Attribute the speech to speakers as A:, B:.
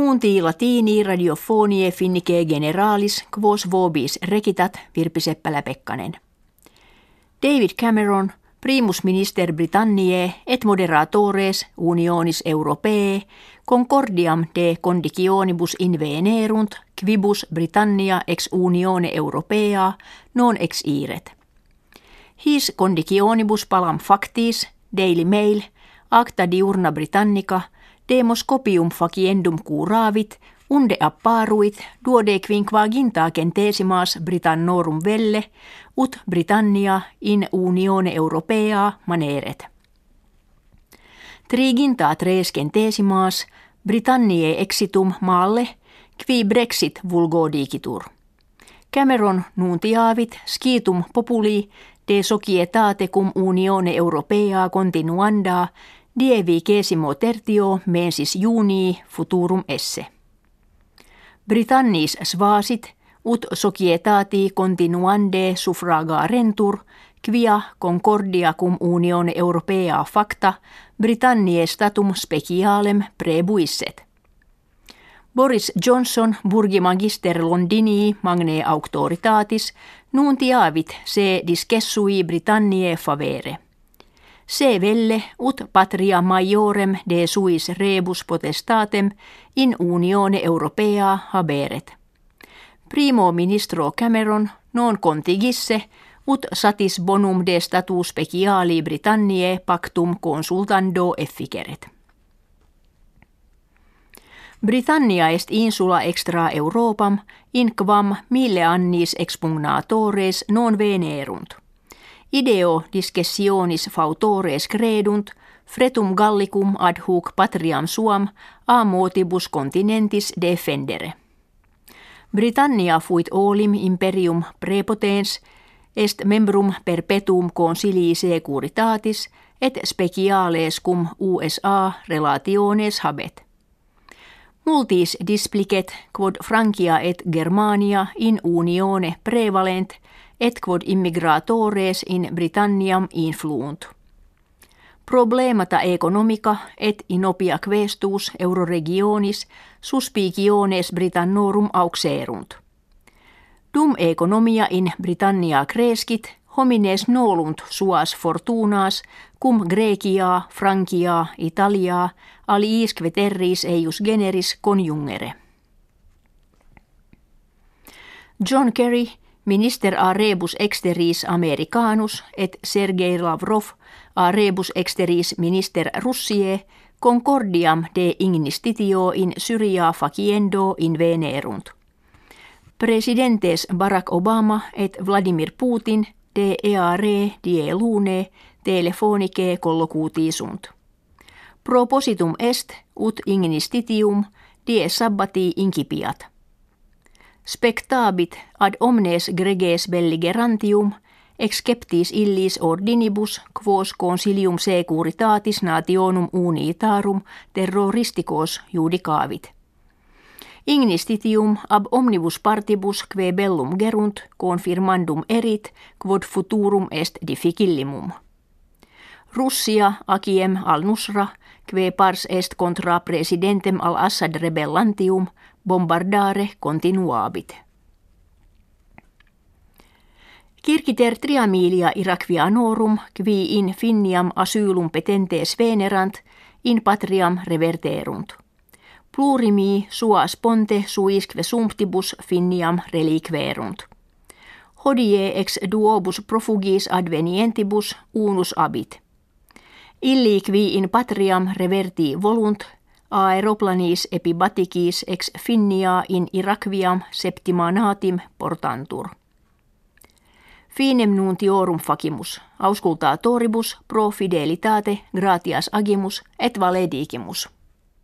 A: Nuunti latini radiofonie finnike generalis quos vobis recitat Virpi Seppälä-Pekkanen. David Cameron, primus minister Britanniae et moderatores unionis europee, concordiam de conditionibus invenerunt quibus Britannia ex unione europea non ex iret. His conditionibus palam factis, Daily Mail, acta diurna Britannica, demos copium faciendum curavit, unde apparuit duode quinquagintaken tesimas Britannorum velle, ut Britannia in unione europea maneret. Triginta tresken tesimas Britanniae exitum maalle, qui Brexit vulgodikitur. Cameron nuntiavit skitum populi de societate cum unione europea continuanda dievi kesimo tertio mensis junii futurum esse. Britannis svasit ut societati continuande suffraga rentur quia concordia cum unione europea facta Britanniae statum specialem prebuisset. Boris Johnson burgimagister Londinii magne auctoritatis nuntiavit se discessui Britanniae favere. Se velle ut patria majorem de suis rebus potestatem in unione europea haberet. Primo ministro Cameron non contigisse ut satis bonum de status speciali Britanniae pactum consultando efficeret. Britannia est insula extra Europam in quam mille annis expugnatores non venerunt. Ideo discessionis fautores credunt, fretum gallicum ad hoc patriam suam a motibus continentis defendere. Britannia fuit olim imperium prepotens est membrum perpetuum consilii securitatis et speciales cum USA relationes habet. Multis displicet quod Francia et Germania in unione prevalent et quod immigratores in Britanniam influunt. Problemata economica et inopia questus euroregionis suspiciones Britannorum auxerunt. Dum economia in Britannia crescit, homines nolunt suas fortunas, cum Grecia, Frankia, Italia, aliisque terris eius generis conjungere. John Kerry, minister a rebus exteris americanus et Sergei Lavrov a rebus exteris minister Russie concordiam de ignistitio in Syria faciendo in venerunt. Presidentes Barack Obama et Vladimir Putin de eare die lune telefonike collocutissunt. Propositum est ut ignistitium die sabbati incipiat. Spectabit ad omnes greges belligerantium exceptis illis ordinibus quos consilium securitatis nationum unitarum terroristicos judicavit. Ignistitium ab omnibus partibus que bellum gerunt confirmandum erit quod futurum est difficillimum. Russia aciem al nusra que pars est contra presidentem al Assad rebellantium bombardare continuabit. Kirkiter triamilia Irakvianorum qui in finniam asylum petentes venerant in patriam reverterunt. Plurimi sua sponte suisque sumptibus finniam reliquerunt. Hodie ex duobus profugis advenientibus unus abit. Illi qui in patriam reverti volunt aeroplanis epibaticis ex finnia in Irakviam septimanatim portantur. Finem nuntiorum facimus, auscultaa toribus pro fidelitate gratias agimus et valedigimus.